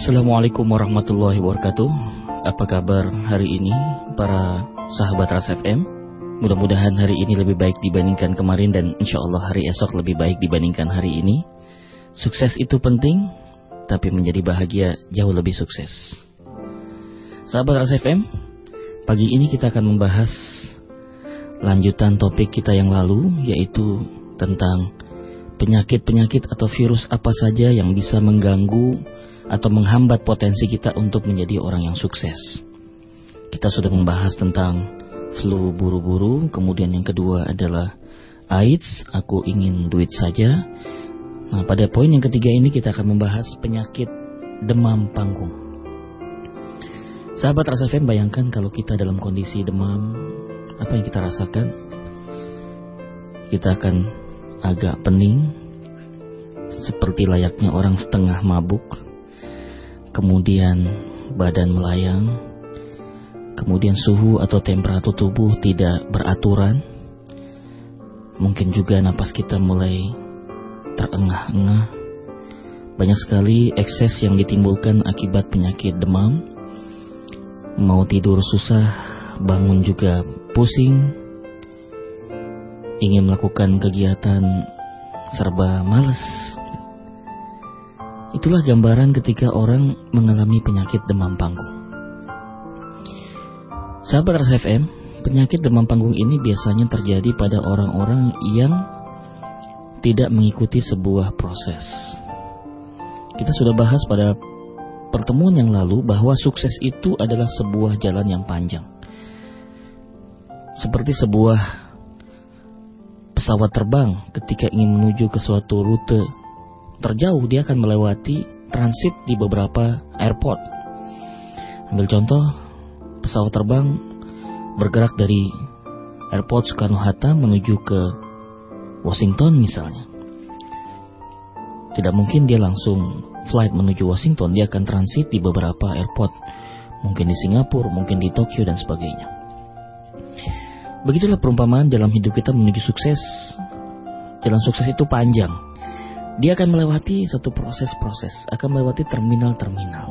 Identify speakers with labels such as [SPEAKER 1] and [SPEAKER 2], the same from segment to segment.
[SPEAKER 1] Assalamualaikum warahmatullahi wabarakatuh. Apa kabar hari ini para sahabat Ras FM? Mudah-mudahan hari ini lebih baik dibandingkan kemarin dan insya Allah hari esok lebih baik dibandingkan hari ini. Sukses itu penting, tapi menjadi bahagia jauh lebih sukses. Sahabat Ras FM, pagi ini kita akan membahas lanjutan topik kita yang lalu yaitu tentang penyakit-penyakit atau virus apa saja yang bisa mengganggu atau menghambat potensi kita untuk menjadi orang yang sukses. Kita sudah membahas tentang flu buru-buru, kemudian yang kedua adalah AIDS, aku ingin duit saja. Nah, pada poin yang ketiga ini kita akan membahas penyakit demam panggung. Sahabat rasa fan bayangkan kalau kita dalam kondisi demam, apa yang kita rasakan? Kita akan agak pening, seperti layaknya orang setengah mabuk, kemudian badan melayang, kemudian suhu atau temperatur tubuh tidak beraturan, mungkin juga napas kita mulai terengah-engah. Banyak sekali ekses yang ditimbulkan akibat penyakit demam. Mau tidur susah, bangun juga pusing, ingin melakukan kegiatan serba males. Itulah gambaran ketika orang mengalami penyakit demam panggung. Sahabat RSFM, penyakit demam panggung ini biasanya terjadi pada orang-orang yang tidak mengikuti sebuah proses. Kita sudah bahas pada pertemuan yang lalu bahwa sukses itu adalah sebuah jalan yang panjang. Seperti sebuah pesawat terbang ketika ingin menuju ke suatu rute terjauh dia akan melewati transit di beberapa airport. Ambil contoh, pesawat terbang bergerak dari airport Soekarno-Hatta menuju ke Washington misalnya. Tidak mungkin dia langsung flight menuju Washington, dia akan transit di beberapa airport. Mungkin di Singapura, mungkin di Tokyo dan sebagainya. Begitulah perumpamaan dalam hidup kita menuju sukses. Jalan sukses itu panjang. Dia akan melewati satu proses-proses, akan melewati terminal-terminal.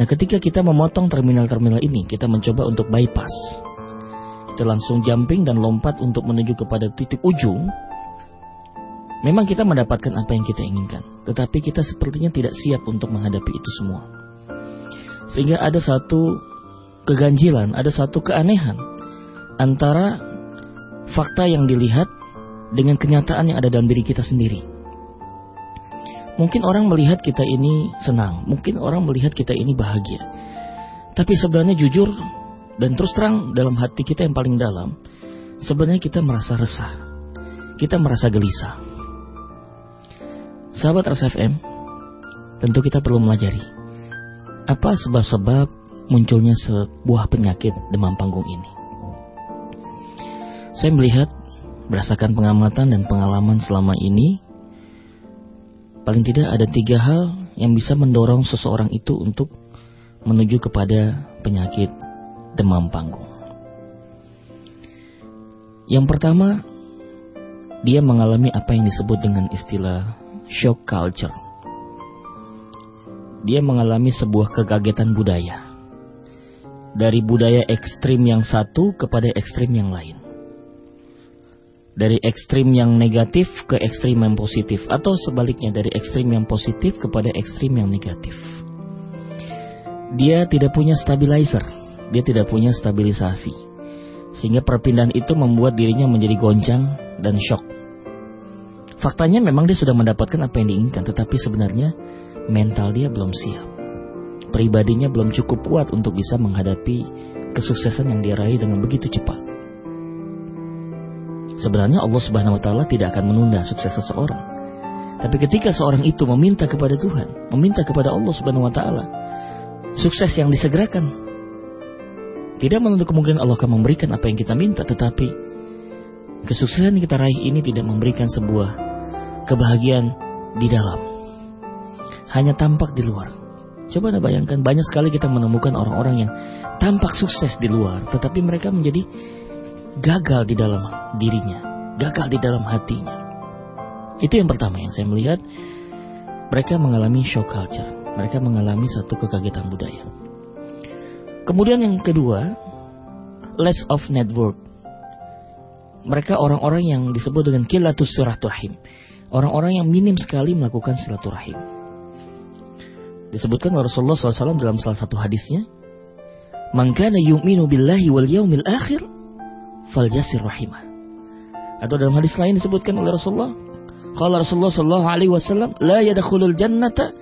[SPEAKER 1] Nah, ketika kita memotong terminal-terminal ini, kita mencoba untuk bypass. Kita langsung jumping dan lompat untuk menuju kepada titik ujung. Memang kita mendapatkan apa yang kita inginkan, tetapi kita sepertinya tidak siap untuk menghadapi itu semua. Sehingga ada satu keganjilan, ada satu keanehan antara fakta yang dilihat dengan kenyataan yang ada dalam diri kita sendiri. Mungkin orang melihat kita ini senang, mungkin orang melihat kita ini bahagia. Tapi sebenarnya jujur dan terus terang dalam hati kita yang paling dalam, sebenarnya kita merasa resah. Kita merasa gelisah. Sahabat RSFM, tentu kita perlu melajari apa sebab-sebab munculnya sebuah penyakit demam panggung ini. Saya melihat berdasarkan pengamatan dan pengalaman selama ini, paling tidak ada tiga hal yang bisa mendorong seseorang itu untuk menuju kepada penyakit demam panggung. Yang pertama, dia mengalami apa yang disebut dengan istilah shock culture. Dia mengalami sebuah kegagetan budaya. Dari budaya ekstrim yang satu kepada ekstrim yang lain dari ekstrim yang negatif ke ekstrim yang positif atau sebaliknya dari ekstrim yang positif kepada ekstrim yang negatif. Dia tidak punya stabilizer, dia tidak punya stabilisasi. Sehingga perpindahan itu membuat dirinya menjadi goncang dan shock. Faktanya memang dia sudah mendapatkan apa yang diinginkan, tetapi sebenarnya mental dia belum siap. Pribadinya belum cukup kuat untuk bisa menghadapi kesuksesan yang dia raih dengan begitu cepat. Sebenarnya Allah Subhanahu wa taala tidak akan menunda sukses seseorang. Tapi ketika seorang itu meminta kepada Tuhan, meminta kepada Allah Subhanahu wa taala sukses yang disegerakan, tidak menuntut kemungkinan Allah akan memberikan apa yang kita minta, tetapi kesuksesan yang kita raih ini tidak memberikan sebuah kebahagiaan di dalam. Hanya tampak di luar. Coba anda bayangkan, banyak sekali kita menemukan orang-orang yang tampak sukses di luar, tetapi mereka menjadi gagal di dalam dirinya, gagal di dalam hatinya. Itu yang pertama yang saya melihat mereka mengalami shock culture. Mereka mengalami satu kekagetan budaya. Kemudian yang kedua, less of network. Mereka orang-orang yang disebut dengan kilatus silaturahim. Orang-orang yang minim sekali melakukan silaturahim. Disebutkan oleh Rasulullah SAW dalam salah satu hadisnya, Man kana yu'minu billahi wal yaumil akhir faljasir rahimah. Atau dalam hadis lain disebutkan oleh Rasulullah, kalau Rasulullah sallallahu alaihi wasallam, la yadkhulul jannata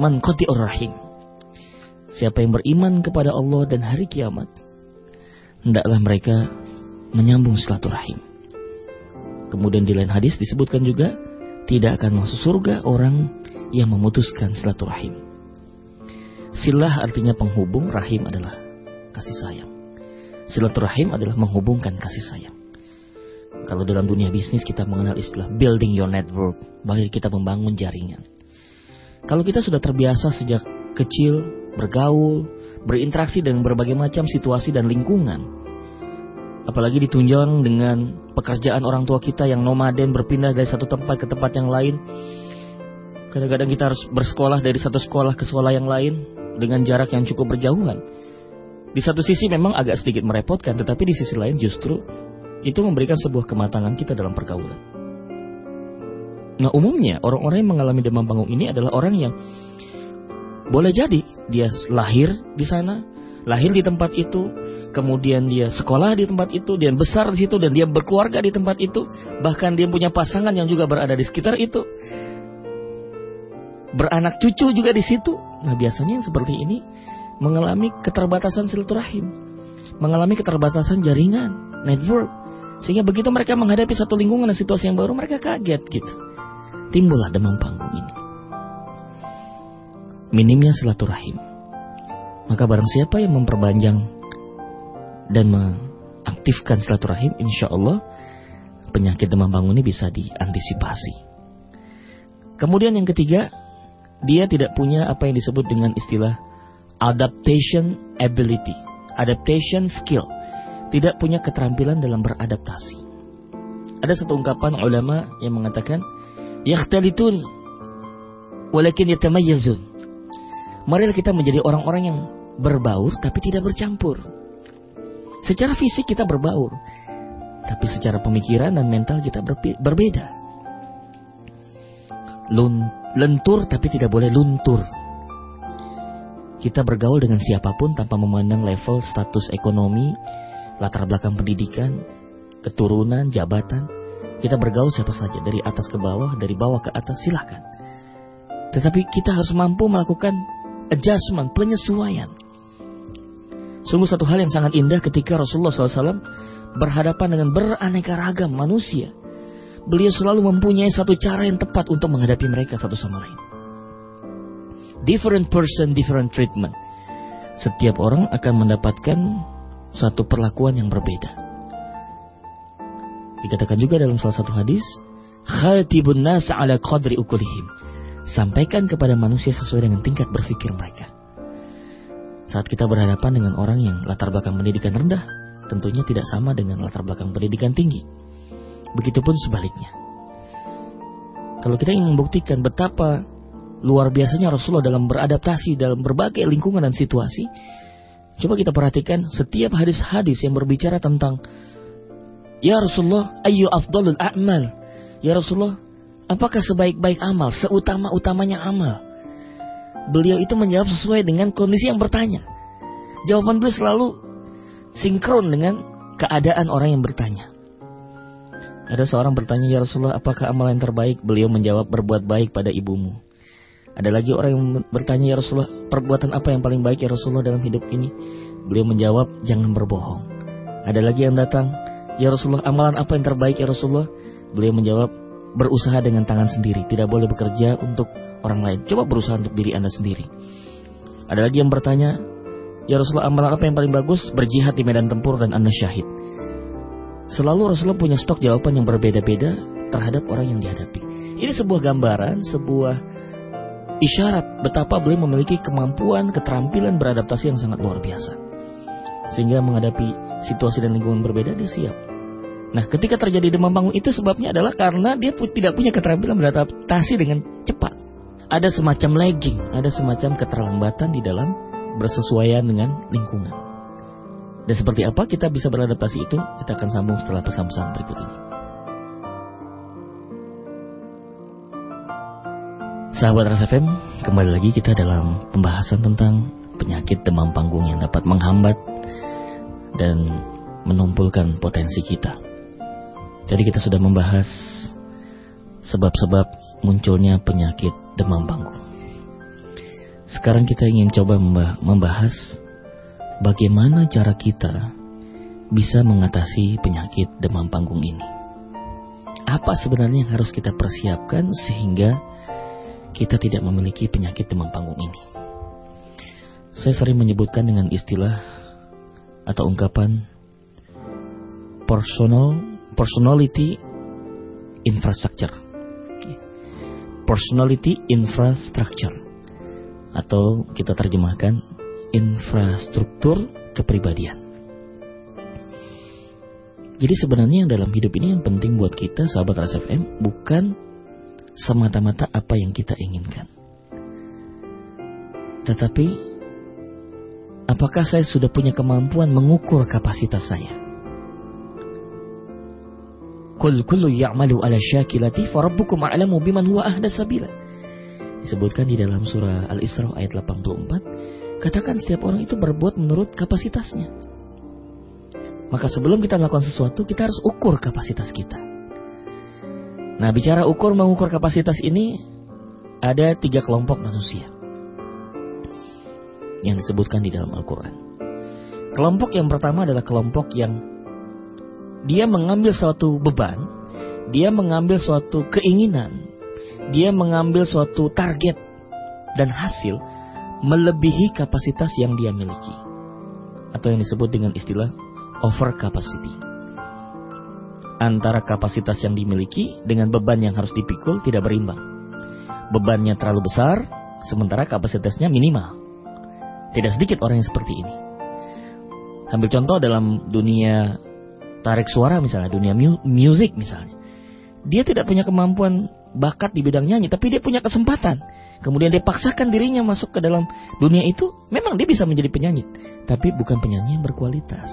[SPEAKER 1] man qati'ur rahim. Siapa yang beriman kepada Allah dan hari kiamat, hendaklah mereka menyambung silaturahim. Kemudian di lain hadis disebutkan juga tidak akan masuk surga orang yang memutuskan silaturahim. Silah artinya penghubung, rahim adalah kasih sayang. Silaturahim adalah menghubungkan kasih sayang. Kalau dalam dunia bisnis kita mengenal istilah building your network, bagi kita membangun jaringan. Kalau kita sudah terbiasa sejak kecil bergaul, berinteraksi dengan berbagai macam situasi dan lingkungan, apalagi ditunjang dengan pekerjaan orang tua kita yang nomaden berpindah dari satu tempat ke tempat yang lain. Kadang-kadang kita harus bersekolah dari satu sekolah ke sekolah yang lain dengan jarak yang cukup berjauhan. Di satu sisi memang agak sedikit merepotkan, tetapi di sisi lain justru itu memberikan sebuah kematangan kita dalam pergaulan. Nah umumnya orang-orang yang mengalami demam panggung ini adalah orang yang boleh jadi dia lahir di sana, lahir di tempat itu, kemudian dia sekolah di tempat itu, dia besar di situ dan dia berkeluarga di tempat itu, bahkan dia punya pasangan yang juga berada di sekitar itu. Beranak cucu juga di situ. Nah, biasanya yang seperti ini mengalami keterbatasan silaturahim, mengalami keterbatasan jaringan, network. Sehingga begitu mereka menghadapi satu lingkungan dan situasi yang baru, mereka kaget gitu. Timbullah demam panggung ini. Minimnya silaturahim. Maka barang siapa yang memperpanjang dan mengaktifkan silaturahim, insya Allah penyakit demam panggung ini bisa diantisipasi. Kemudian yang ketiga, dia tidak punya apa yang disebut dengan istilah adaptation ability, adaptation skill, tidak punya keterampilan dalam beradaptasi. Ada satu ungkapan ulama yang mengatakan, yakhtalitun walakin yatamayyazun. Marilah kita menjadi orang-orang yang berbaur tapi tidak bercampur. Secara fisik kita berbaur, tapi secara pemikiran dan mental kita berbeda. Lentur tapi tidak boleh luntur. Kita bergaul dengan siapa pun tanpa memandang level status ekonomi, latar belakang pendidikan, keturunan, jabatan. Kita bergaul siapa saja, dari atas ke bawah, dari bawah ke atas, silahkan. Tetapi kita harus mampu melakukan adjustment, penyesuaian. Sungguh satu hal yang sangat indah ketika Rasulullah SAW berhadapan dengan beraneka ragam manusia. Beliau selalu mempunyai satu cara yang tepat untuk menghadapi mereka satu sama lain. Different person, different treatment. Setiap orang akan mendapatkan satu perlakuan yang berbeda. Dikatakan juga dalam salah satu hadis, khatibun nas ala qadri ukulihim. Sampaikan kepada manusia sesuai dengan tingkat berpikir mereka. Saat kita berhadapan dengan orang yang latar belakang pendidikan rendah, tentunya tidak sama dengan latar belakang pendidikan tinggi. Begitupun sebaliknya. Kalau kita ingin membuktikan betapa luar biasanya Rasulullah dalam beradaptasi dalam berbagai lingkungan dan situasi. Coba kita perhatikan setiap hadis-hadis yang berbicara tentang Ya Rasulullah, ayu afdalul a'mal. Ya Rasulullah, apakah sebaik-baik amal, seutama-utamanya amal? Beliau itu menjawab sesuai dengan kondisi yang bertanya. Jawaban beliau selalu sinkron dengan keadaan orang yang bertanya. Ada seorang bertanya, Ya Rasulullah, apakah amal yang terbaik? Beliau menjawab, berbuat baik pada ibumu. Ada lagi orang yang bertanya ya Rasulullah, perbuatan apa yang paling baik ya Rasulullah dalam hidup ini? Beliau menjawab, jangan berbohong. Ada lagi yang datang, ya Rasulullah, amalan apa yang terbaik ya Rasulullah? Beliau menjawab, berusaha dengan tangan sendiri, tidak boleh bekerja untuk orang lain. Coba berusaha untuk diri Anda sendiri. Ada lagi yang bertanya, ya Rasulullah, amalan apa yang paling bagus? Berjihad di medan tempur dan Anda syahid. Selalu Rasulullah punya stok jawaban yang berbeda-beda terhadap orang yang dihadapi. Ini sebuah gambaran, sebuah isyarat betapa beliau memiliki kemampuan, keterampilan beradaptasi yang sangat luar biasa. Sehingga menghadapi situasi dan lingkungan berbeda dia siap. Nah, ketika terjadi demam panggung itu sebabnya adalah karena dia tidak punya keterampilan beradaptasi dengan cepat. ada semacam lagging, ada semacam keterlambatan di dalam bersesuaian dengan lingkungan. Dan seperti apa kita bisa beradaptasi itu, kita akan sambung setelah pesan-pesan berikut ini. Sahabat RSFM, kembali lagi kita dalam pembahasan tentang penyakit demam panggung yang dapat menghambat dan menumpulkan potensi kita. Jadi kita sudah membahas sebab-sebab munculnya penyakit demam panggung. Sekarang kita ingin coba membahas bagaimana cara kita bisa mengatasi penyakit demam panggung ini. Apa sebenarnya yang harus kita persiapkan sehingga kita tidak memiliki penyakit demam panggung ini? Saya sering menyebutkan dengan istilah atau ungkapan personal personality infrastructure. Personality infrastructure atau kita terjemahkan infrastruktur kepribadian. Jadi sebenarnya yang dalam hidup ini yang penting buat kita sahabat RSFM bukan semata-mata apa yang kita inginkan. Tetapi apakah saya sudah punya kemampuan mengukur kapasitas saya? Kul kullu ya'malu ala syakilati farabbukum a'lamu biman huwa ahda sabila. Disebutkan di dalam surah Al-Isra ayat 84, katakan setiap orang itu berbuat menurut kapasitasnya. Maka sebelum kita melakukan sesuatu, kita harus ukur kapasitas kita. Nah, bicara ukur mengukur kapasitas ini ada tiga kelompok manusia yang disebutkan di dalam Al-Quran. Kelompok yang pertama adalah kelompok yang dia mengambil suatu beban, dia mengambil suatu keinginan, dia mengambil suatu target dan hasil melebihi kapasitas yang dia miliki. Atau yang disebut dengan istilah over capacity. Antara kapasitas yang dimiliki dengan beban yang harus dipikul tidak berimbang. Bebannya terlalu besar, sementara kapasitasnya minimal. Tidak sedikit orang yang seperti ini. Ambil contoh dalam dunia tarik suara misalnya, dunia mu musik misalnya. Dia tidak punya kemampuan bakat di bidang nyanyi, tapi dia punya kesempatan. Kemudian dia paksakan dirinya masuk ke dalam dunia itu, memang dia bisa menjadi penyanyi, tapi bukan penyanyi yang berkualitas.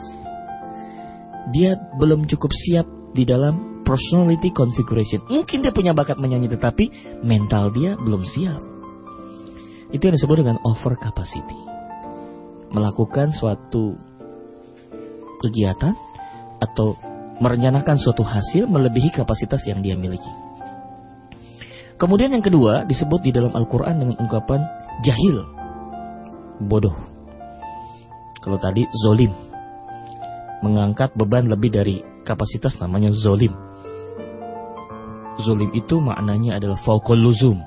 [SPEAKER 1] Dia belum cukup siap di dalam personality configuration. Mungkin dia punya bakat menyanyi, tetapi mental dia belum siap. Itu yang disebut dengan over capacity. Melakukan suatu kegiatan atau merencanakan suatu hasil melebihi kapasitas yang dia miliki. Kemudian yang kedua disebut di dalam Al-Quran dengan ungkapan jahil, bodoh. Kalau tadi zolim, mengangkat beban lebih dari kapasitas namanya zolim. Zolim itu maknanya adalah faukul luzum,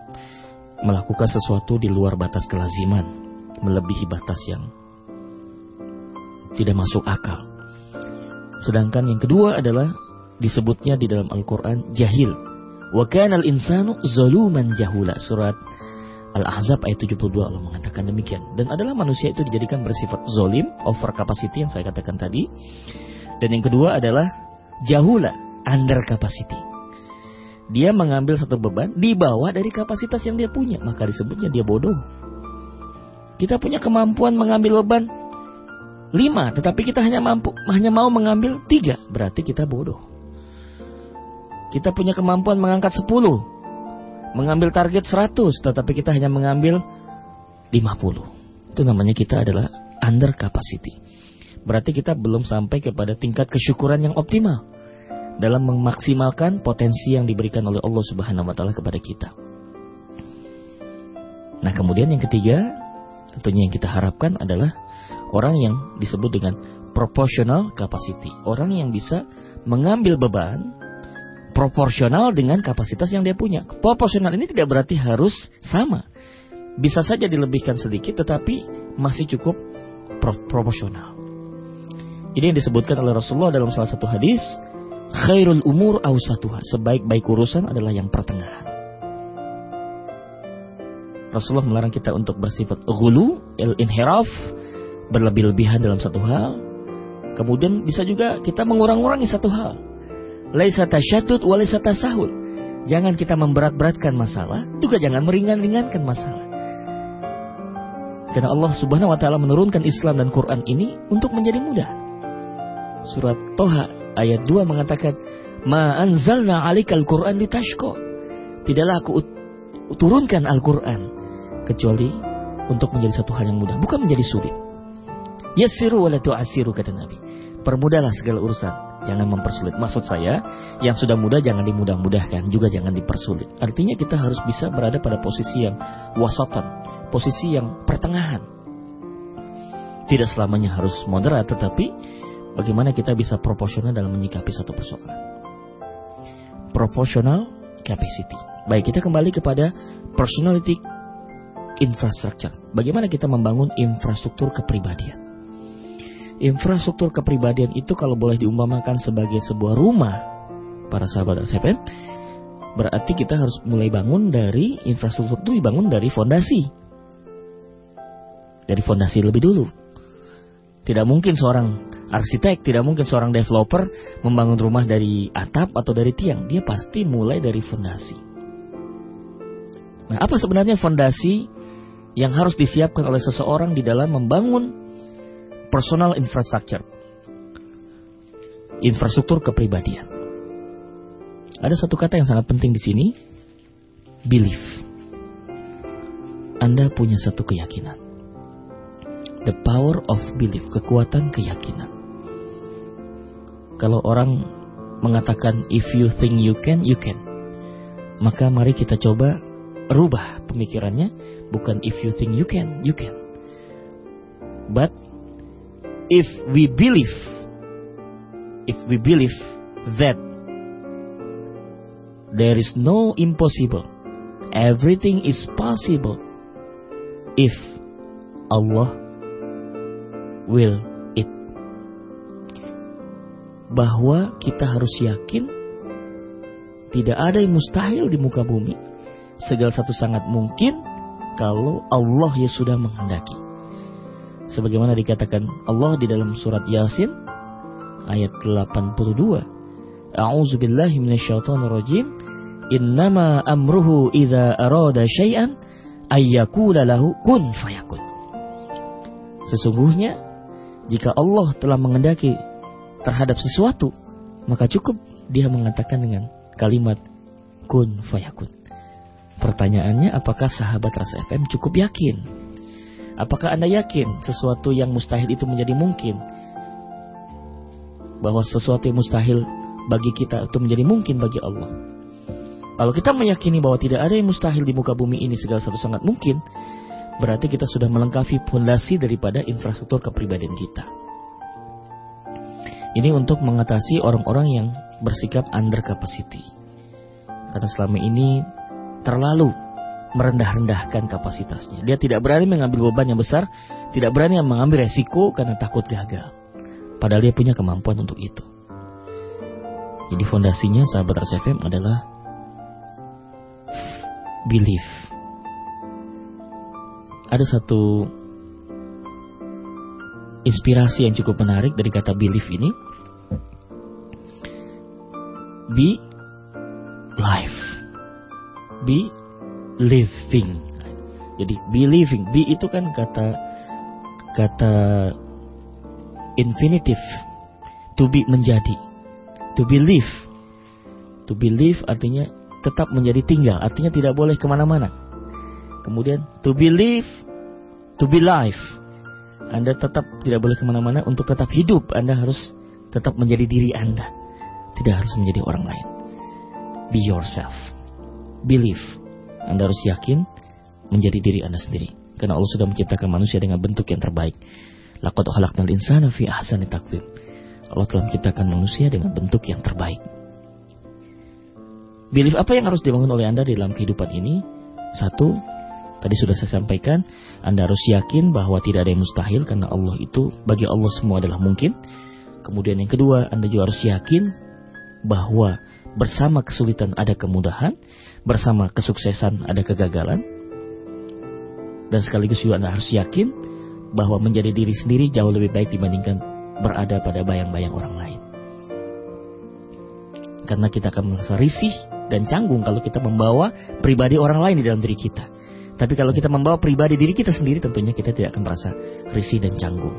[SPEAKER 1] melakukan sesuatu di luar batas kelaziman, melebihi batas yang tidak masuk akal. Sedangkan yang kedua adalah disebutnya di dalam Al-Quran jahil. Wa kana al-insanu zaluman jahula. Surat Al-Ahzab ayat 72 Allah mengatakan demikian. Dan adalah manusia itu dijadikan bersifat zolim, over capacity yang saya katakan tadi. Dan yang kedua adalah jahula, under capacity. Dia mengambil satu beban di bawah dari kapasitas yang dia punya. Maka disebutnya dia bodoh. Kita punya kemampuan mengambil beban lima, tetapi kita hanya mampu hanya mau mengambil tiga, berarti kita bodoh. Kita punya kemampuan mengangkat sepuluh, mengambil target seratus, tetapi kita hanya mengambil lima puluh. Itu namanya kita adalah under capacity. Berarti kita belum sampai kepada tingkat kesyukuran yang optimal dalam memaksimalkan potensi yang diberikan oleh Allah Subhanahu wa taala kepada kita. Nah, kemudian yang ketiga, tentunya yang kita harapkan adalah Orang yang disebut dengan proportional capacity. Orang yang bisa mengambil beban proporsional dengan kapasitas yang dia punya. Proporsional ini tidak berarti harus sama. Bisa saja dilebihkan sedikit tetapi masih cukup pro proporsional. Ini yang disebutkan oleh Rasulullah dalam salah satu hadis, khairul umur awsatuha. Sebaik-baik urusan adalah yang pertengahan. Rasulullah melarang kita untuk bersifat ghulu, il-inhiraf, berlebih-lebihan dalam satu hal. Kemudian bisa juga kita mengurang-urangi satu hal. Laisa tasyatut wa laisa tasahul. Jangan kita memberat-beratkan masalah, juga jangan meringan-ringankan masalah. Karena Allah Subhanahu wa taala menurunkan Islam dan Quran ini untuk menjadi mudah. Surat Toha ayat 2 mengatakan, "Ma anzalna 'alaikal Qur'an litashqa." Tidaklah aku turunkan Al-Qur'an kecuali untuk menjadi satu hal yang mudah, bukan menjadi sulit. Yassiru wa la tu'assiru kata Nabi. Permudahlah segala urusan, jangan mempersulit. Maksud saya, yang sudah mudah jangan dimudah-mudahkan, juga jangan dipersulit. Artinya kita harus bisa berada pada posisi yang wasatan, posisi yang pertengahan. Tidak selamanya harus moderat, tetapi bagaimana kita bisa proporsional dalam menyikapi satu persoalan. Proportional capacity. Baik, kita kembali kepada personality infrastructure. Bagaimana kita membangun infrastruktur kepribadian. Infrastruktur kepribadian itu kalau boleh diumpamakan sebagai sebuah rumah para sahabat SFM, berarti kita harus mulai bangun dari infrastruktur itu dibangun dari fondasi. Dari fondasi lebih dulu. Tidak mungkin seorang arsitek, tidak mungkin seorang developer membangun rumah dari atap atau dari tiang. Dia pasti mulai dari fondasi. Nah, apa sebenarnya fondasi yang harus disiapkan oleh seseorang di dalam membangun personal infrastructure. Infrastruktur kepribadian. Ada satu kata yang sangat penting di sini, belief. Anda punya satu keyakinan. The power of belief, kekuatan keyakinan. Kalau orang mengatakan if you think you can, you can. Maka mari kita coba rubah pemikirannya, bukan if you think you can, you can. But if we believe if we believe that there is no impossible everything is possible if Allah will bahwa kita harus yakin tidak ada yang mustahil di muka bumi segala satu sangat mungkin kalau Allah ya sudah menghendaki sebagaimana dikatakan Allah di dalam surat Yasin ayat 82. A'udzu billahi minasyaitonir rajim. Innama amruhu idza arada syai'an ayyakula lahu kun fayakun. Sesungguhnya jika Allah telah mengendaki terhadap sesuatu, maka cukup dia mengatakan dengan kalimat kun fayakun. Pertanyaannya apakah sahabat Rasa FM cukup yakin Apakah Anda yakin sesuatu yang mustahil itu menjadi mungkin? Bahwa sesuatu yang mustahil bagi kita itu menjadi mungkin bagi Allah. Kalau kita meyakini bahwa tidak ada yang mustahil di muka bumi ini segala satu sangat mungkin, berarti kita sudah melengkapi fondasi daripada infrastruktur kepribadian kita. Ini untuk mengatasi orang-orang yang bersikap under capacity. Karena selama ini terlalu merendah-rendahkan kapasitasnya. Dia tidak berani mengambil beban yang besar, tidak berani mengambil resiko karena takut gagal. Padahal dia punya kemampuan untuk itu. Jadi fondasinya sahabat RCFM adalah belief. Ada satu inspirasi yang cukup menarik dari kata belief ini. Be life. Be living. Jadi believing, be itu kan kata kata infinitive. To be menjadi. To believe. To believe artinya tetap menjadi tinggal, artinya tidak boleh ke mana-mana. Kemudian to believe, to be life. Anda tetap tidak boleh ke mana-mana untuk tetap hidup. Anda harus tetap menjadi diri Anda. Tidak harus menjadi orang lain. Be yourself. Believe. Anda harus yakin menjadi diri Anda sendiri. Karena Allah sudah menciptakan manusia dengan bentuk yang terbaik. Laqad khalaqnal insana fi ahsani taqwim. Allah telah menciptakan manusia dengan bentuk yang terbaik. Belief apa yang harus dibangun oleh Anda di dalam kehidupan ini? Satu, tadi sudah saya sampaikan, Anda harus yakin bahwa tidak ada yang mustahil karena Allah itu bagi Allah semua adalah mungkin. Kemudian yang kedua, Anda juga harus yakin bahwa bersama kesulitan ada kemudahan, bersama kesuksesan ada kegagalan. Dan sekaligus juga Anda harus yakin bahwa menjadi diri sendiri jauh lebih baik dibandingkan berada pada bayang-bayang orang lain. Karena kita akan merasa risih dan canggung kalau kita membawa pribadi orang lain di dalam diri kita. Tapi kalau kita membawa pribadi diri kita sendiri tentunya kita tidak akan merasa risih dan canggung.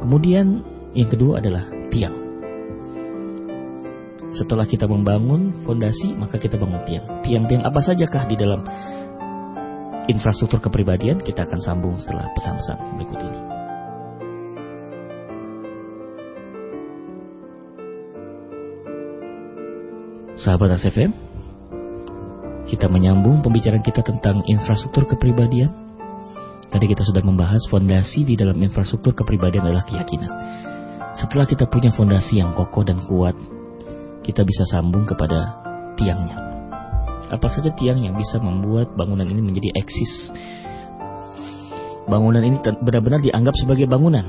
[SPEAKER 1] Kemudian yang kedua adalah tiang. Setelah kita membangun fondasi, maka kita bangun tiang. Tiang-tiang apa sajakah di dalam infrastruktur kepribadian? Kita akan sambung setelah pesan-pesan berikut ini. Sahabat ASFM, kita menyambung pembicaraan kita tentang infrastruktur kepribadian. Tadi kita sudah membahas fondasi di dalam infrastruktur kepribadian adalah keyakinan. Setelah kita punya fondasi yang kokoh dan kuat, kita bisa sambung kepada tiangnya. Apa saja tiang yang bisa membuat bangunan ini menjadi eksis. Bangunan ini benar-benar dianggap sebagai bangunan,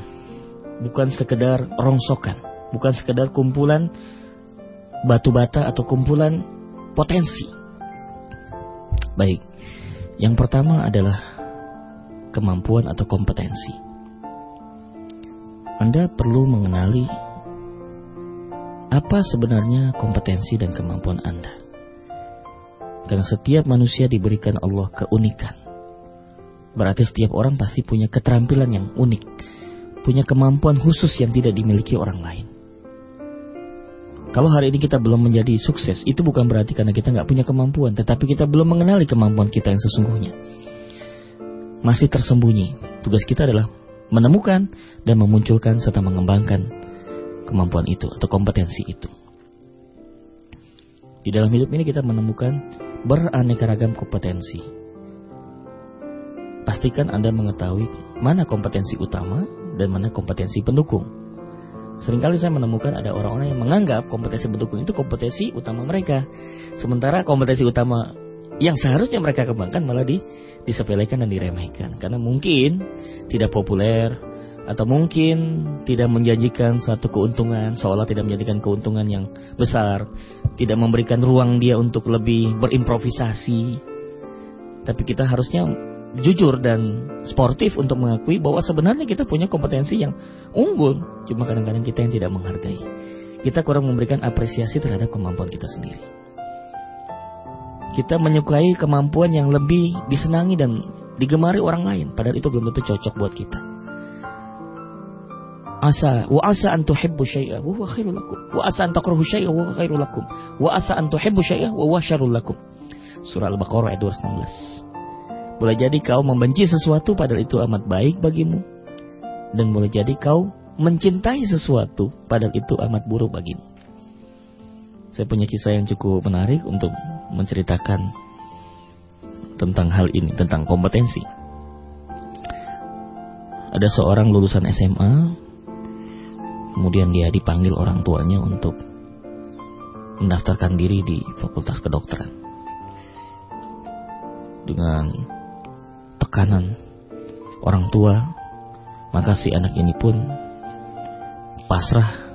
[SPEAKER 1] bukan sekedar rongsokan, bukan sekedar kumpulan batu bata atau kumpulan potensi. Baik, yang pertama adalah kemampuan atau kompetensi. Anda perlu mengenali apa sebenarnya kompetensi dan kemampuan Anda. Karena setiap manusia diberikan Allah keunikan. Berarti setiap orang pasti punya keterampilan yang unik, punya kemampuan khusus yang tidak dimiliki orang lain. Kalau hari ini kita belum menjadi sukses, itu bukan berarti karena kita nggak punya kemampuan, tetapi kita belum mengenali kemampuan kita yang sesungguhnya. Masih tersembunyi. Tugas kita adalah menemukan dan memunculkan serta mengembangkan kemampuan itu atau kompetensi itu. Di dalam hidup ini kita menemukan beraneka ragam kompetensi. Pastikan Anda mengetahui mana kompetensi utama dan mana kompetensi pendukung. Seringkali saya menemukan ada orang-orang yang menganggap kompetensi pendukung itu kompetensi utama mereka. Sementara kompetensi utama yang seharusnya mereka kembangkan malah di, disepelekan dan diremehkan. Karena mungkin tidak populer, atau mungkin tidak menjanjikan suatu keuntungan, seolah tidak menjadikan keuntungan yang besar, tidak memberikan ruang dia untuk lebih berimprovisasi. Tapi kita harusnya jujur dan sportif untuk mengakui bahwa sebenarnya kita punya kompetensi yang unggul, cuma kadang-kadang kita yang tidak menghargai. Kita kurang memberikan apresiasi terhadap kemampuan kita sendiri. Kita menyukai kemampuan yang lebih disenangi dan digemari orang lain, padahal itu belum tentu cocok buat kita. Asa wa asa an tuhibbu syai'a wa huwa khairul lakum wa asa an takrahu syai'a wa huwa khairul lakum wa asa an tuhibbu syai'a wa huwa syarrul lakum. Surah Al-Baqarah ayat 216. Boleh jadi kau membenci sesuatu padahal itu amat baik bagimu. Dan boleh jadi kau mencintai sesuatu padahal itu amat buruk bagimu. Saya punya kisah yang cukup menarik untuk menceritakan tentang hal ini, tentang kompetensi. Ada seorang lulusan SMA, kemudian dia dipanggil orang tuanya untuk mendaftarkan diri di Fakultas Kedokteran. Dengan tekanan orang tua, maka si anak ini pun pasrah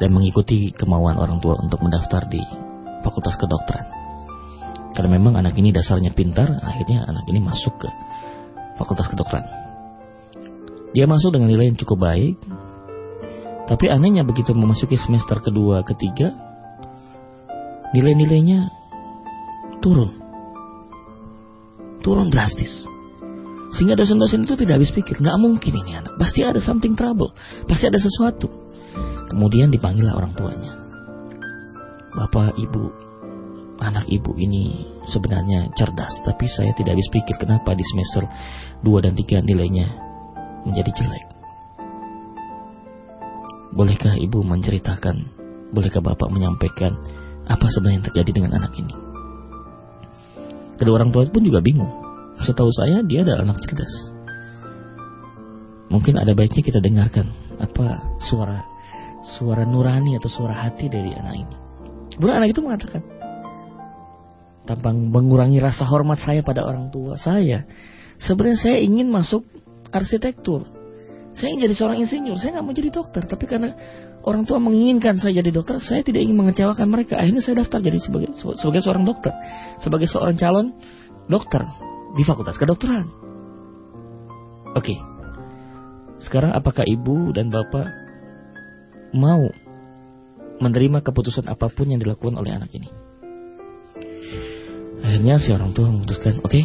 [SPEAKER 1] dan mengikuti kemauan orang tua untuk mendaftar di Fakultas Kedokteran. Karena memang anak ini dasarnya pintar, akhirnya anak ini masuk ke Fakultas Kedokteran. Dia masuk dengan nilai yang cukup baik, tapi anehnya begitu memasuki semester kedua, ketiga, nilai-nilainya turun. Turun drastis. Sehingga dosen-dosen itu tidak habis pikir, nggak mungkin ini anak, pasti ada something trouble, pasti ada sesuatu. Kemudian dipanggillah orang tuanya. Bapak, ibu, anak ibu ini sebenarnya cerdas, tapi saya tidak habis pikir kenapa di semester 2 dan 3 nilainya menjadi jelek. Bolehkah ibu menceritakan, bolehkah bapak menyampaikan apa sebenarnya yang terjadi dengan anak ini? Kedua orang tua pun juga bingung. Setahu saya dia adalah anak cerdas. Mungkin ada baiknya kita dengarkan apa suara suara nurani atau suara hati dari anak ini. Kemudian anak itu mengatakan, tanpa mengurangi rasa hormat saya pada orang tua saya, sebenarnya saya ingin masuk arsitektur. Saya ingin jadi seorang insinyur, saya nggak mau jadi dokter, tapi karena orang tua menginginkan saya jadi dokter, saya tidak ingin mengecewakan mereka. Akhirnya saya daftar jadi sebagai sebagai seorang dokter, sebagai seorang calon dokter di fakultas kedokteran. Oke. Sekarang apakah ibu dan bapak mau menerima keputusan apa pun yang dilakukan oleh anak ini. Akhirnya si orang tua memutuskan, oke, okay,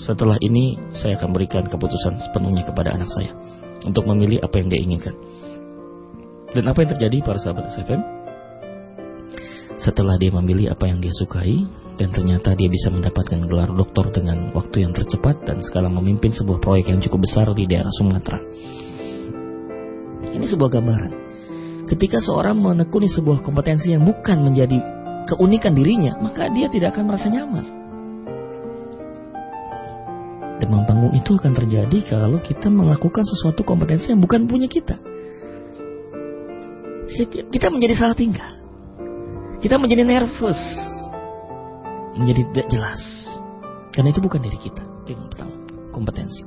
[SPEAKER 1] setelah ini saya akan berikan keputusan sepenuhnya kepada anak saya untuk memilih apa yang dia inginkan. Dan apa yang terjadi para sahabat SFM? Setelah dia memilih apa yang dia sukai dan ternyata dia bisa mendapatkan gelar doktor dengan waktu yang tercepat dan sekarang memimpin sebuah proyek yang cukup besar di daerah Sumatera. Ini sebuah gambaran. Ketika seorang menekuni sebuah kompetensi yang bukan menjadi keunikan dirinya, maka dia tidak akan merasa nyaman. Demam panggung itu akan terjadi kalau kita melakukan sesuatu kompetensi yang bukan punya kita. Kita menjadi salah tingkah. Kita menjadi nervous. Menjadi tidak jelas. Karena itu bukan diri kita. Itu yang pertama. Kompetensi.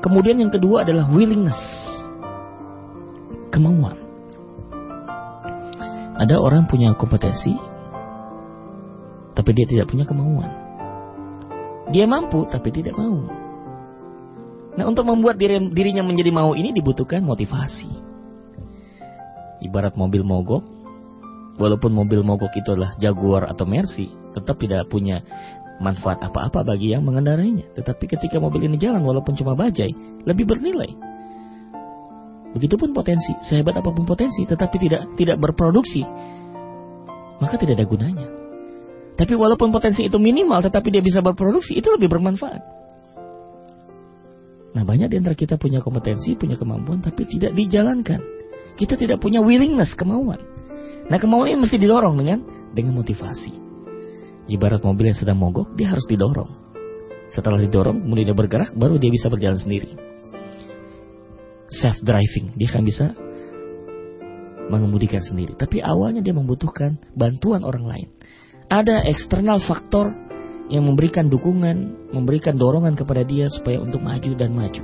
[SPEAKER 1] Kemudian yang kedua adalah willingness. Kemauan. Ada orang punya kompetensi. Tapi dia tidak punya kemauan. Dia mampu tapi tidak mau. Nah untuk membuat diri, dirinya menjadi mau ini dibutuhkan motivasi. Ibarat mobil mogok, walaupun mobil mogok itu adalah Jaguar atau Mercy, tetap tidak punya manfaat apa-apa bagi yang mengendarainya. Tetapi ketika mobil ini jalan walaupun cuma bajai, lebih bernilai. Begitupun potensi, sehebat apa pun potensi, tetapi tidak tidak berproduksi, maka tidak ada gunanya. Tapi walaupun potensi itu minimal, tetapi dia bisa berproduksi, itu lebih bermanfaat. Nah banyak di antara kita punya kompetensi, punya kemampuan, tapi tidak dijalankan. Kita tidak punya willingness, kemauan. Nah kemauan ini mesti didorong dengan dengan motivasi. Ibarat mobil yang sedang mogok, dia harus didorong. Setelah didorong, kemudian dia bergerak, baru dia bisa berjalan sendiri. Self driving, dia akan bisa mengemudikan sendiri. Tapi awalnya dia membutuhkan bantuan orang lain ada eksternal faktor yang memberikan dukungan, memberikan dorongan kepada dia supaya untuk maju dan maju.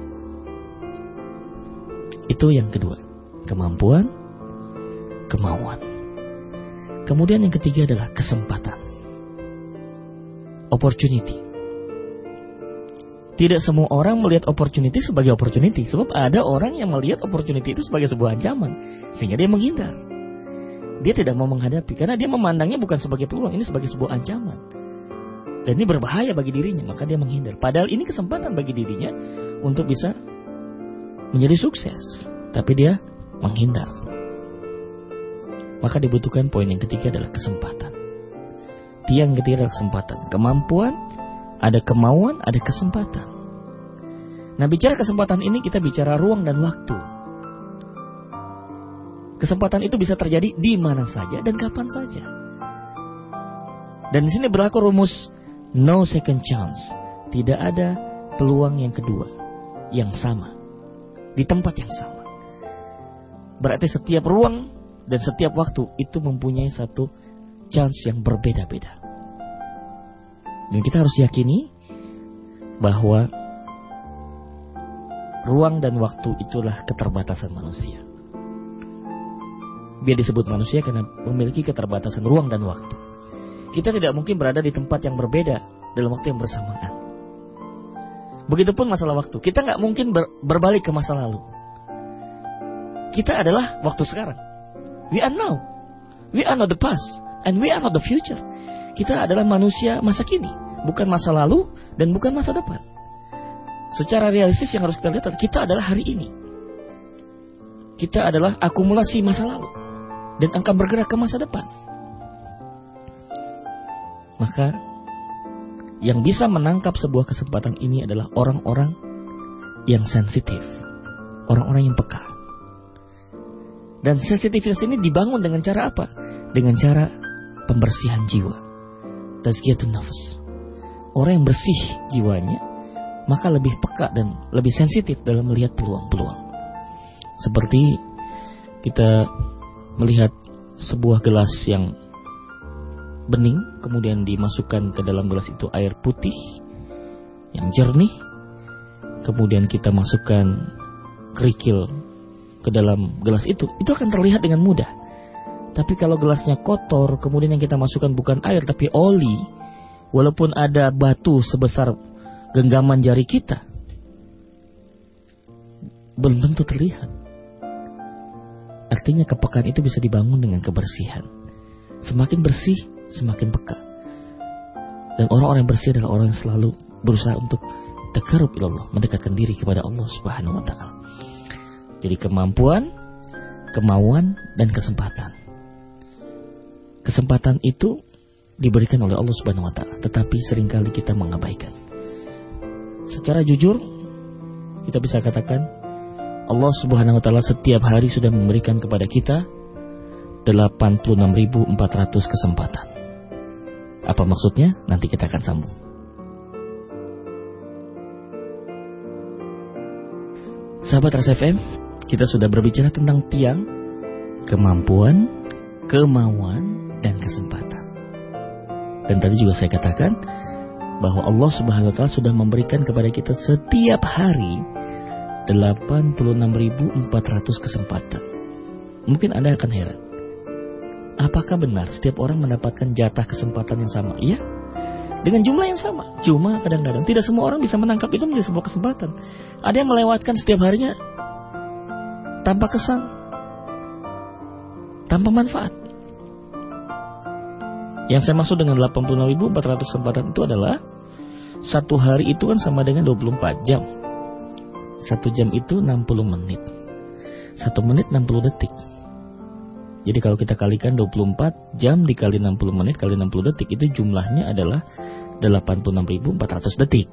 [SPEAKER 1] Itu yang kedua, kemampuan, kemauan. Kemudian yang ketiga adalah kesempatan. Opportunity. Tidak semua orang melihat opportunity sebagai opportunity, sebab ada orang yang melihat opportunity itu sebagai sebuah ancaman, sehingga dia menghindar. Dia tidak mau menghadapi karena dia memandangnya bukan sebagai peluang, ini sebagai sebuah ancaman. Dan ini berbahaya bagi dirinya, maka dia menghindar. Padahal ini kesempatan bagi dirinya untuk bisa menjadi sukses, tapi dia menghindar. Maka dibutuhkan poin yang ketiga adalah kesempatan. Tiang ketiga adalah kesempatan, kemampuan, ada kemauan, ada kesempatan. Nah, bicara kesempatan ini kita bicara ruang dan waktu. Kesempatan itu bisa terjadi di mana saja dan kapan saja. Dan di sini berlaku rumus no second chance. Tidak ada peluang yang kedua yang sama di tempat yang sama. Berarti setiap ruang dan setiap waktu itu mempunyai satu chance yang berbeda-beda. Dan kita harus yakini bahwa ruang dan waktu itulah keterbatasan manusia biar disebut manusia karena memiliki keterbatasan ruang dan waktu. Kita tidak mungkin berada di tempat yang berbeda dalam waktu yang bersamaan. Begitupun masalah waktu. Kita nggak mungkin ber berbalik ke masa lalu. Kita adalah waktu sekarang. We are now. We are not the past. And we are not the future. Kita adalah manusia masa kini. Bukan masa lalu dan bukan masa depan. Secara realistis yang harus kita lihat, kita adalah hari ini. Kita adalah akumulasi masa lalu dan akan bergerak ke masa depan. Maka yang bisa menangkap sebuah kesempatan ini adalah orang-orang yang sensitif, orang-orang yang peka. Dan sensitivitas ini dibangun dengan cara apa? Dengan cara pembersihan jiwa. Tazkiyatun nafas. Orang yang bersih jiwanya, maka lebih peka dan lebih sensitif dalam melihat peluang-peluang. Seperti kita melihat sebuah gelas yang bening, kemudian dimasukkan ke dalam gelas itu air putih yang jernih, kemudian kita masukkan kerikil ke dalam gelas itu, itu akan terlihat dengan mudah. Tapi kalau gelasnya kotor, kemudian yang kita masukkan bukan air tapi oli, walaupun ada batu sebesar genggaman jari kita, belum tentu terlihat. Artinya kepekaan itu bisa dibangun dengan kebersihan. Semakin bersih, semakin peka. Dan orang-orang yang bersih adalah orang yang selalu berusaha untuk takarub Allah, mendekatkan diri kepada Allah Subhanahu wa taala. Jadi kemampuan, kemauan dan kesempatan. Kesempatan itu diberikan oleh Allah Subhanahu wa taala, tetapi sering kali kita mengabaikan. Secara jujur kita bisa katakan Allah Subhanahu wa taala setiap hari sudah memberikan kepada kita 86.400 kesempatan. Apa maksudnya? Nanti kita akan sambung. Sahabat RSFM, kita sudah berbicara tentang tiang, kemampuan, kemauan, dan kesempatan. Dan tadi juga saya katakan bahwa Allah Subhanahu wa taala sudah memberikan kepada kita setiap hari 86.400 kesempatan. Mungkin Anda akan heran. Apakah benar setiap orang mendapatkan jatah kesempatan yang sama? Iya. Dengan jumlah yang sama. Cuma kadang-kadang tidak semua orang bisa menangkap itu menjadi sebuah kesempatan. Ada yang melewatkan setiap harinya tanpa kesan. Tanpa manfaat. Yang saya maksud dengan 86.400 kesempatan itu adalah satu hari itu kan sama dengan 24 jam. Satu jam itu 60 menit. Satu menit 60 detik. Jadi kalau kita kalikan 24 jam dikali 60 menit kali 60 detik itu jumlahnya adalah 86.400 detik.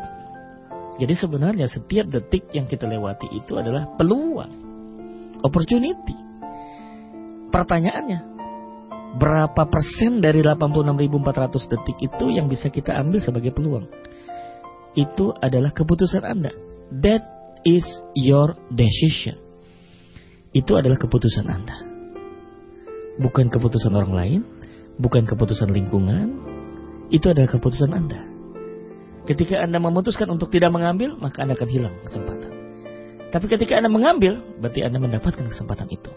[SPEAKER 1] Jadi sebenarnya setiap detik yang kita lewati itu adalah peluang. Opportunity. Pertanyaannya, berapa persen dari 86.400 detik itu yang bisa kita ambil sebagai peluang? Itu adalah keputusan Anda. That is your decision. Itu adalah keputusan Anda. Bukan keputusan orang lain, bukan keputusan lingkungan, itu adalah keputusan Anda. Ketika Anda memutuskan untuk tidak mengambil, maka Anda akan hilang kesempatan. Tapi ketika Anda mengambil, berarti Anda mendapatkan kesempatan itu.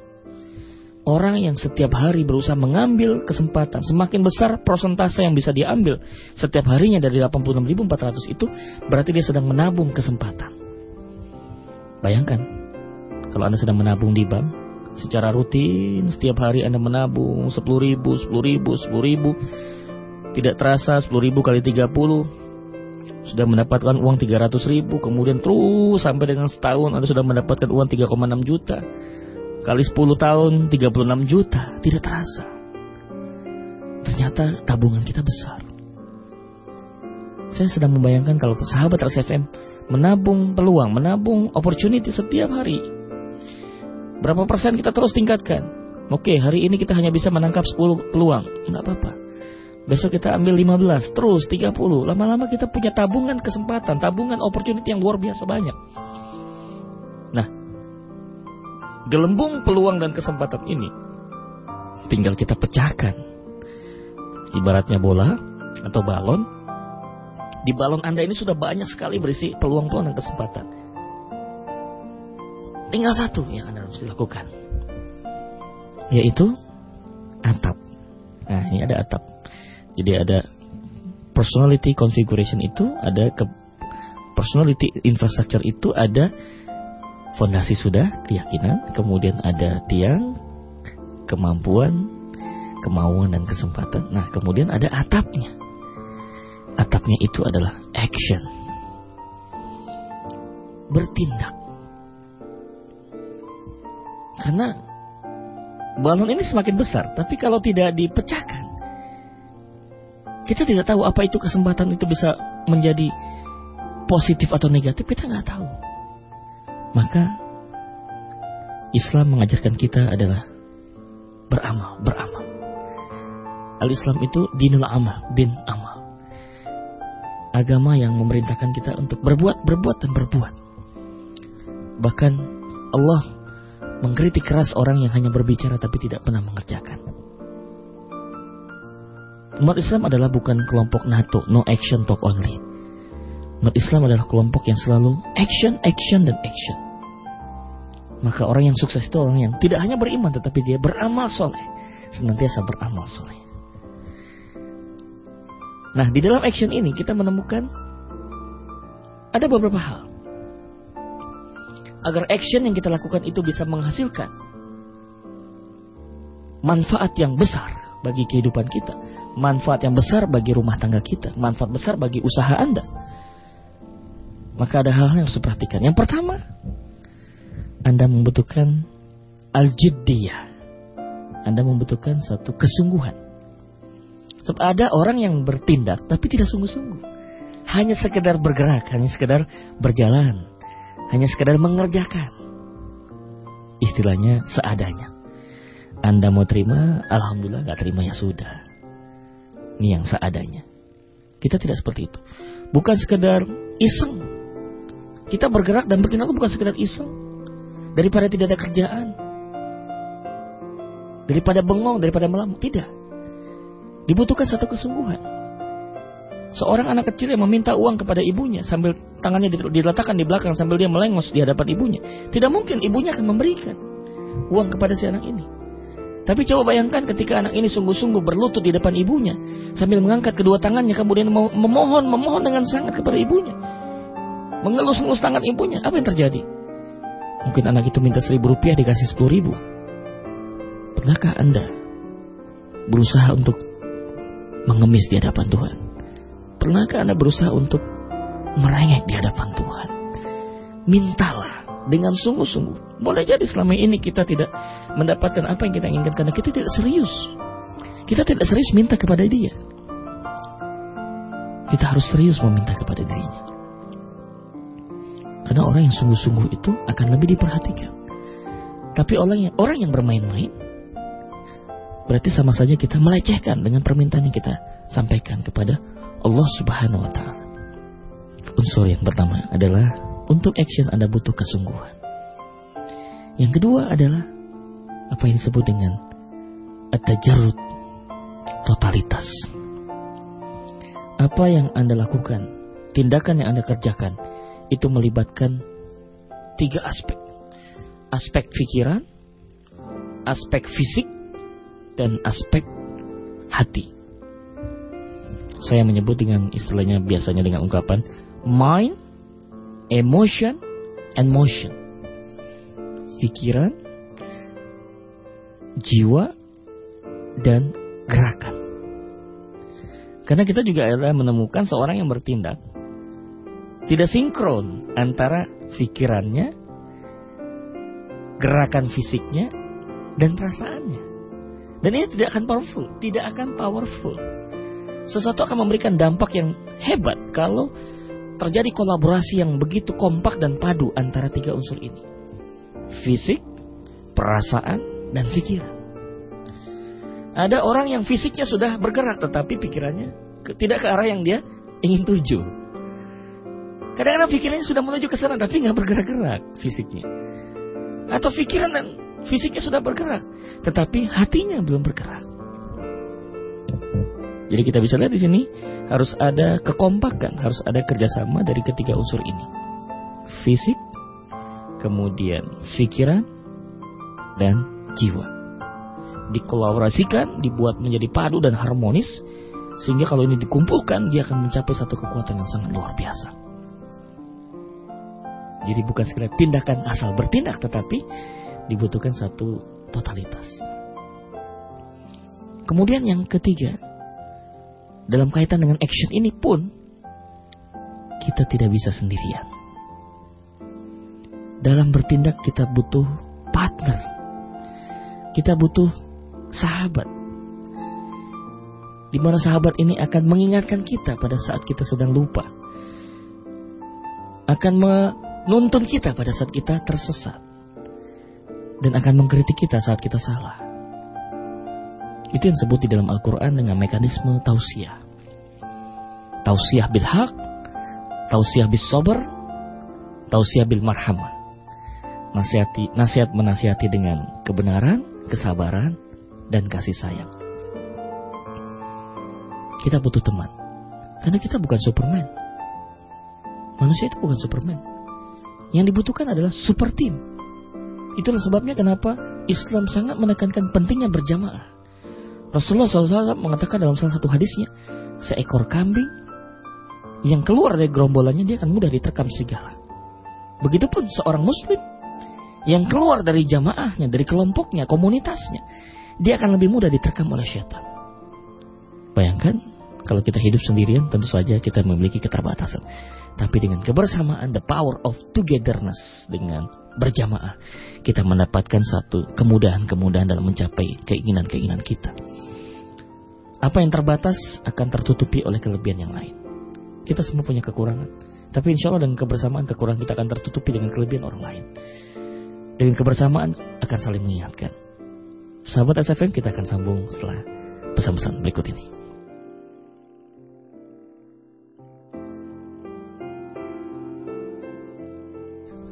[SPEAKER 1] Orang yang setiap hari berusaha mengambil kesempatan, semakin besar prosentase yang bisa diambil setiap harinya dari 86.400 itu, berarti dia sedang menabung kesempatan. Bayangkan, kalau Anda sedang menabung di bank, secara rutin setiap hari Anda menabung 10 ribu, 10 ribu, 10 ribu, tidak terasa 10 ribu kali 30, sudah mendapatkan uang 300 ribu, kemudian terus sampai dengan setahun Anda sudah mendapatkan uang 3,6 juta, kali 10 tahun 36 juta, tidak terasa. Ternyata tabungan kita besar. Saya sedang membayangkan kalau sahabat RSFM menabung peluang, menabung opportunity setiap hari. Berapa persen kita terus tingkatkan? Oke, hari ini kita hanya bisa menangkap 10 peluang. Enggak apa-apa. Besok kita ambil 15, terus 30. Lama-lama kita punya tabungan kesempatan, tabungan opportunity yang luar biasa banyak. Gelembung peluang dan kesempatan ini tinggal kita pecahkan. Ibaratnya bola atau balon, di balon Anda ini sudah banyak sekali berisi peluang-peluang dan kesempatan. Tinggal satu yang Anda harus lakukan. Yaitu atap. Nah, ini ada atap. Jadi ada personality configuration itu ada ke personality infrastructure itu ada fondasi sudah keyakinan, kemudian ada tiang, kemampuan, kemauan dan kesempatan. Nah, kemudian ada atapnya. Atapnya itu adalah action. Bertindak. Karena balon ini semakin besar, tapi kalau tidak dipecahkan, kita tidak tahu apa itu kesempatan itu bisa menjadi positif atau negatif, kita nggak tahu. Maka Islam mengajarkan kita adalah beramal, beramal. Al-Islam itu dinul amal, din amal agama yang memerintahkan kita untuk berbuat, berbuat, dan berbuat. Bahkan Allah mengkritik keras orang yang hanya berbicara tapi tidak pernah mengerjakan. Umat Islam adalah bukan kelompok NATO, no action talk only. Umat Islam adalah kelompok yang selalu action, action, dan action. Maka orang yang sukses itu orang yang tidak hanya beriman tetapi dia beramal soleh. Senantiasa beramal soleh. Nah, di dalam action ini kita menemukan ada beberapa hal. Agar action yang kita lakukan itu bisa menghasilkan manfaat yang besar bagi kehidupan kita, manfaat yang besar bagi rumah tangga kita, manfaat besar bagi usaha Anda. Maka ada hal-hal yang harus diperhatikan. Yang pertama, Anda membutuhkan al-jiddiyah. Anda membutuhkan satu kesungguhan. Sebab ada orang yang bertindak tapi tidak sungguh-sungguh. Hanya sekedar bergerak, hanya sekedar berjalan, hanya sekedar mengerjakan. Istilahnya seadanya. Anda mau terima, Alhamdulillah nggak terima ya sudah. Ini yang seadanya. Kita tidak seperti itu. Bukan sekedar iseng. Kita bergerak dan bertindak bukan sekedar iseng. Daripada tidak ada kerjaan. Daripada bengong, daripada malam. Tidak. Dibutuhkan satu kesungguhan. Seorang anak kecil yang meminta uang kepada ibunya sambil tangannya diletakkan di belakang sambil dia melengos di hadapan ibunya. Tidak mungkin ibunya akan memberikan uang kepada si anak ini. Tapi coba bayangkan ketika anak ini sungguh-sungguh berlutut di depan ibunya sambil mengangkat kedua tangannya kemudian memohon memohon dengan sangat kepada ibunya. Mengelus-ngelus tangan ibunya, apa yang terjadi? Mungkin anak itu minta seribu rupiah dikasih sepuluh ribu. Pernahkah Anda berusaha untuk mengemis di hadapan Tuhan? Pernahkah Anda berusaha untuk merengek di hadapan Tuhan? Mintalah dengan sungguh-sungguh. Boleh jadi selama ini kita tidak mendapatkan apa yang kita inginkan karena kita tidak serius. Kita tidak serius minta kepada dia. Kita harus serius meminta kepada dirinya. Karena orang yang sungguh-sungguh itu akan lebih diperhatikan. Tapi orang yang orang yang bermain-main berarti sama saja kita melecehkan dengan permintaan yang kita sampaikan kepada Allah Subhanahu wa taala. Unsur yang pertama adalah untuk action Anda butuh kesungguhan. Yang kedua adalah apa yang disebut dengan at-tajarrud totalitas. Apa yang Anda lakukan, tindakan yang Anda kerjakan itu melibatkan tiga aspek. Aspek pikiran, aspek fisik, dan aspek hati. Saya menyebut dengan istilahnya biasanya dengan ungkapan mind, emotion and motion. Pikiran, jiwa, dan gerakan. Karena kita juga adalah menemukan seorang yang bertindak tidak sinkron antara pikirannya, gerakan fisiknya, dan perasaannya. Dan ini tidak akan powerful, tidak akan powerful. Sesuatu akan memberikan dampak yang hebat kalau terjadi kolaborasi yang begitu kompak dan padu antara tiga unsur ini. Fisik, perasaan, dan pikiran. Ada orang yang fisiknya sudah bergerak tetapi pikirannya tidak ke arah yang dia ingin tuju. Kadang-kadang pikirannya sudah menuju ke sana tapi nggak bergerak-gerak fisiknya. Atau pikiran dan fisiknya sudah bergerak tetapi hatinya belum bergerak. Jadi kita bisa lihat di sini harus ada kekompakan, harus ada kerjasama dari ketiga unsur ini. Fisik, kemudian pikiran, dan jiwa. Dikolaborasikan, dibuat menjadi padu dan harmonis, sehingga kalau ini dikumpulkan, dia akan mencapai satu kekuatan yang sangat luar biasa. Jadi bukan sekedar tindakan asal bertindak, tetapi dibutuhkan satu totalitas. Kemudian yang ketiga, dalam kaitan dengan action ini pun kita tidak bisa sendirian. Dalam bertindak kita butuh partner. Kita butuh sahabat. Di mana sahabat ini akan mengingatkan kita pada saat kita sedang lupa. Akan menuntun kita pada saat kita tersesat. Dan akan mengkritik kita saat kita salah. Itu yang disebut di dalam Al-Quran dengan mekanisme tausiah. Tausiah bil haq, tausiah bis sober, tausiah bil marhamah. Nasihati, nasihat menasihati dengan kebenaran, kesabaran, dan kasih sayang. Kita butuh teman. Karena kita bukan Superman. Manusia itu bukan Superman. Yang dibutuhkan adalah super team. Itulah sebabnya kenapa Islam sangat menekankan pentingnya berjamaah. Rasulullah SAW mengatakan dalam salah satu hadisnya, seekor kambing yang keluar dari gerombolannya dia akan mudah diterkam serigala. Begitupun seorang muslim yang keluar dari jamaahnya, dari kelompoknya, komunitasnya, dia akan lebih mudah diterkam oleh syaitan. Bayangkan kalau kita hidup sendirian tentu saja kita memiliki keterbatasan. Tapi dengan kebersamaan, the power of togetherness, dengan berjamaah, kita mendapatkan satu kemudahan-kemudahan dalam mencapai keinginan-keinginan kita. Apa yang terbatas akan tertutupi oleh kelebihan yang lain. Kita semua punya kekurangan. Tapi insya Allah dengan kebersamaan kekurangan kita akan tertutupi dengan kelebihan orang lain. Dengan kebersamaan akan saling mengingatkan. Sahabat SFM kita akan sambung setelah pesan-pesan berikut ini.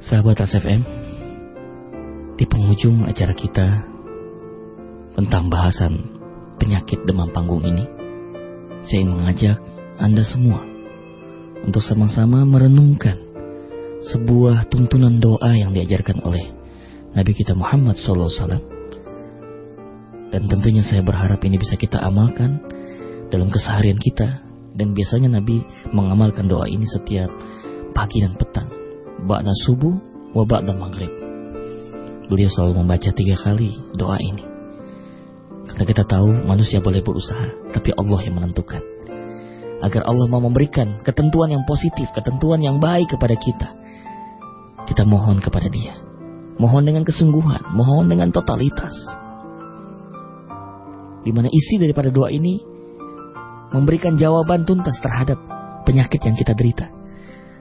[SPEAKER 1] Sahabat SFM, di penghujung acara kita tentang bahasan penyakit demam panggung ini, saya ingin mengajak Anda semua untuk sama-sama merenungkan sebuah tuntunan doa yang diajarkan oleh Nabi kita Muhammad SAW. Dan tentunya saya berharap ini bisa kita amalkan dalam keseharian kita. Dan biasanya Nabi mengamalkan doa ini setiap pagi dan petang ba'da subuh wa ba'da maghrib. Beliau selalu membaca tiga kali doa ini. Karena kita tahu manusia boleh berusaha, tapi Allah yang menentukan. Agar Allah mau memberikan ketentuan yang positif, ketentuan yang baik kepada kita. Kita mohon kepada dia. Mohon dengan kesungguhan, mohon dengan totalitas. Di mana isi daripada doa ini memberikan jawaban tuntas terhadap penyakit yang kita derita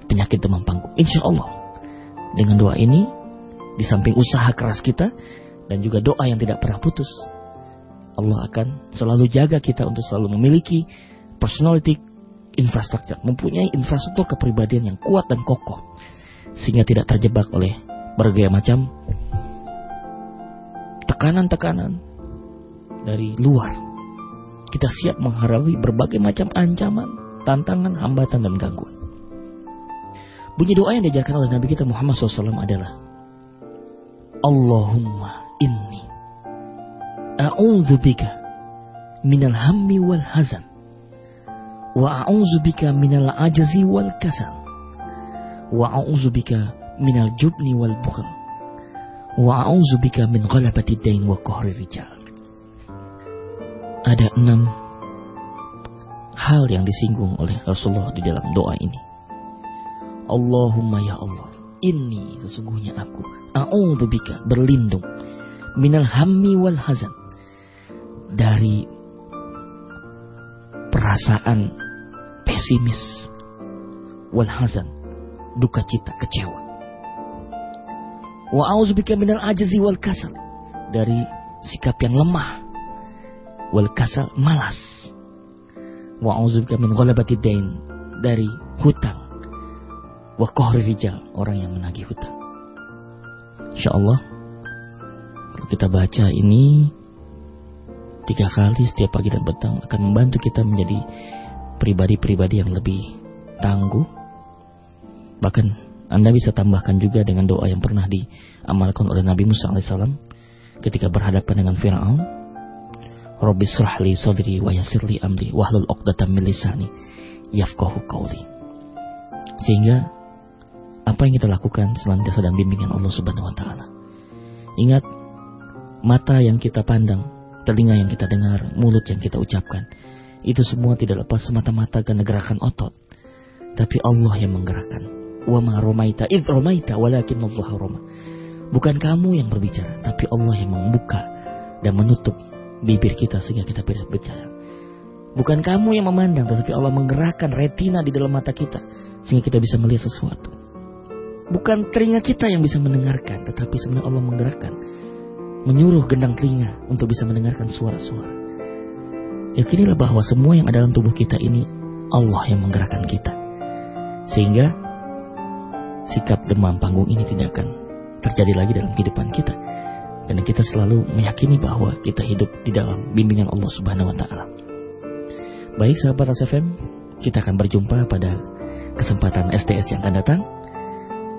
[SPEAKER 1] penyakit demam panggung. Insya Allah dengan doa ini di samping usaha keras kita dan juga doa yang tidak pernah putus, Allah akan selalu jaga kita untuk selalu memiliki personality infrastruktur, mempunyai infrastruktur kepribadian yang kuat dan kokoh sehingga tidak terjebak oleh berbagai macam tekanan-tekanan dari luar. Kita siap menghadapi berbagai macam ancaman, tantangan, hambatan, dan gangguan. Bunyi doa yang diajarkan oleh Nabi kita Muhammad SAW adalah Allahumma inni a'udzu bika minal hammi wal hazan wa a'udzu bika minal ajzi wal kasal wa a'udzu bika minal jubni wal bukhl wa a'udzu bika min ghalabati dain wa qahri rijal. Ada enam hal yang disinggung oleh Rasulullah di dalam doa ini Allahumma ya Allah, ini sesungguhnya aku, a'udzubika berlindung minal hammi wal hazan dari perasaan pesimis wal hazan duka cita kecewa. Wa a'udzubika minal ajzi wal kasal dari sikap yang lemah wal kasal malas. Wa a'udzubika min ghalabati dain dari hutang wa rijal, orang yang menagih hutang. Insya Allah, kalau kita baca ini tiga kali setiap pagi dan petang akan membantu kita menjadi pribadi-pribadi yang lebih tangguh. Bahkan Anda bisa tambahkan juga dengan doa yang pernah diamalkan oleh Nabi Musa alaihissalam ketika berhadapan dengan Fir'aun. Rabbi surahli sadri wa yasirli amri wahlul uqdatam min lisani qawli. Sehingga apa yang kita lakukan senantiasa dalam bimbingan Allah Subhanahu wa taala. Ingat mata yang kita pandang, telinga yang kita dengar, mulut yang kita ucapkan, itu semua tidak lepas semata-mata karena gerakan otot, tapi Allah yang menggerakkan. Wa ma romaita id romaita walakin Allah roma. Bukan kamu yang berbicara, tapi Allah yang membuka dan menutup bibir kita sehingga kita tidak berbicara. Bukan kamu yang memandang, tetapi Allah menggerakkan retina di dalam mata kita sehingga kita bisa melihat sesuatu. Bukan telinga kita yang bisa mendengarkan, tetapi sebenarnya Allah menggerakkan, menyuruh gendang telinga untuk bisa mendengarkan suara-suara. Yakinilah bahwa semua yang ada dalam tubuh kita ini Allah yang menggerakkan kita. Sehingga sikap demam panggung ini tidak akan terjadi lagi dalam kehidupan kita. Dan kita selalu meyakini bahwa kita hidup di dalam bimbingan Allah Subhanahu wa taala. Baik sahabat FM, kita akan berjumpa pada kesempatan STS yang akan datang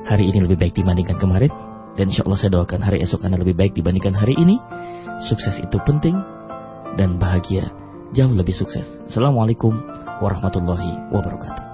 [SPEAKER 1] hari ini lebih baik dibandingkan kemarin. Dan insya Allah saya doakan hari esok Anda lebih baik dibandingkan hari ini. Sukses itu penting dan bahagia jauh lebih sukses. Assalamualaikum warahmatullahi wabarakatuh.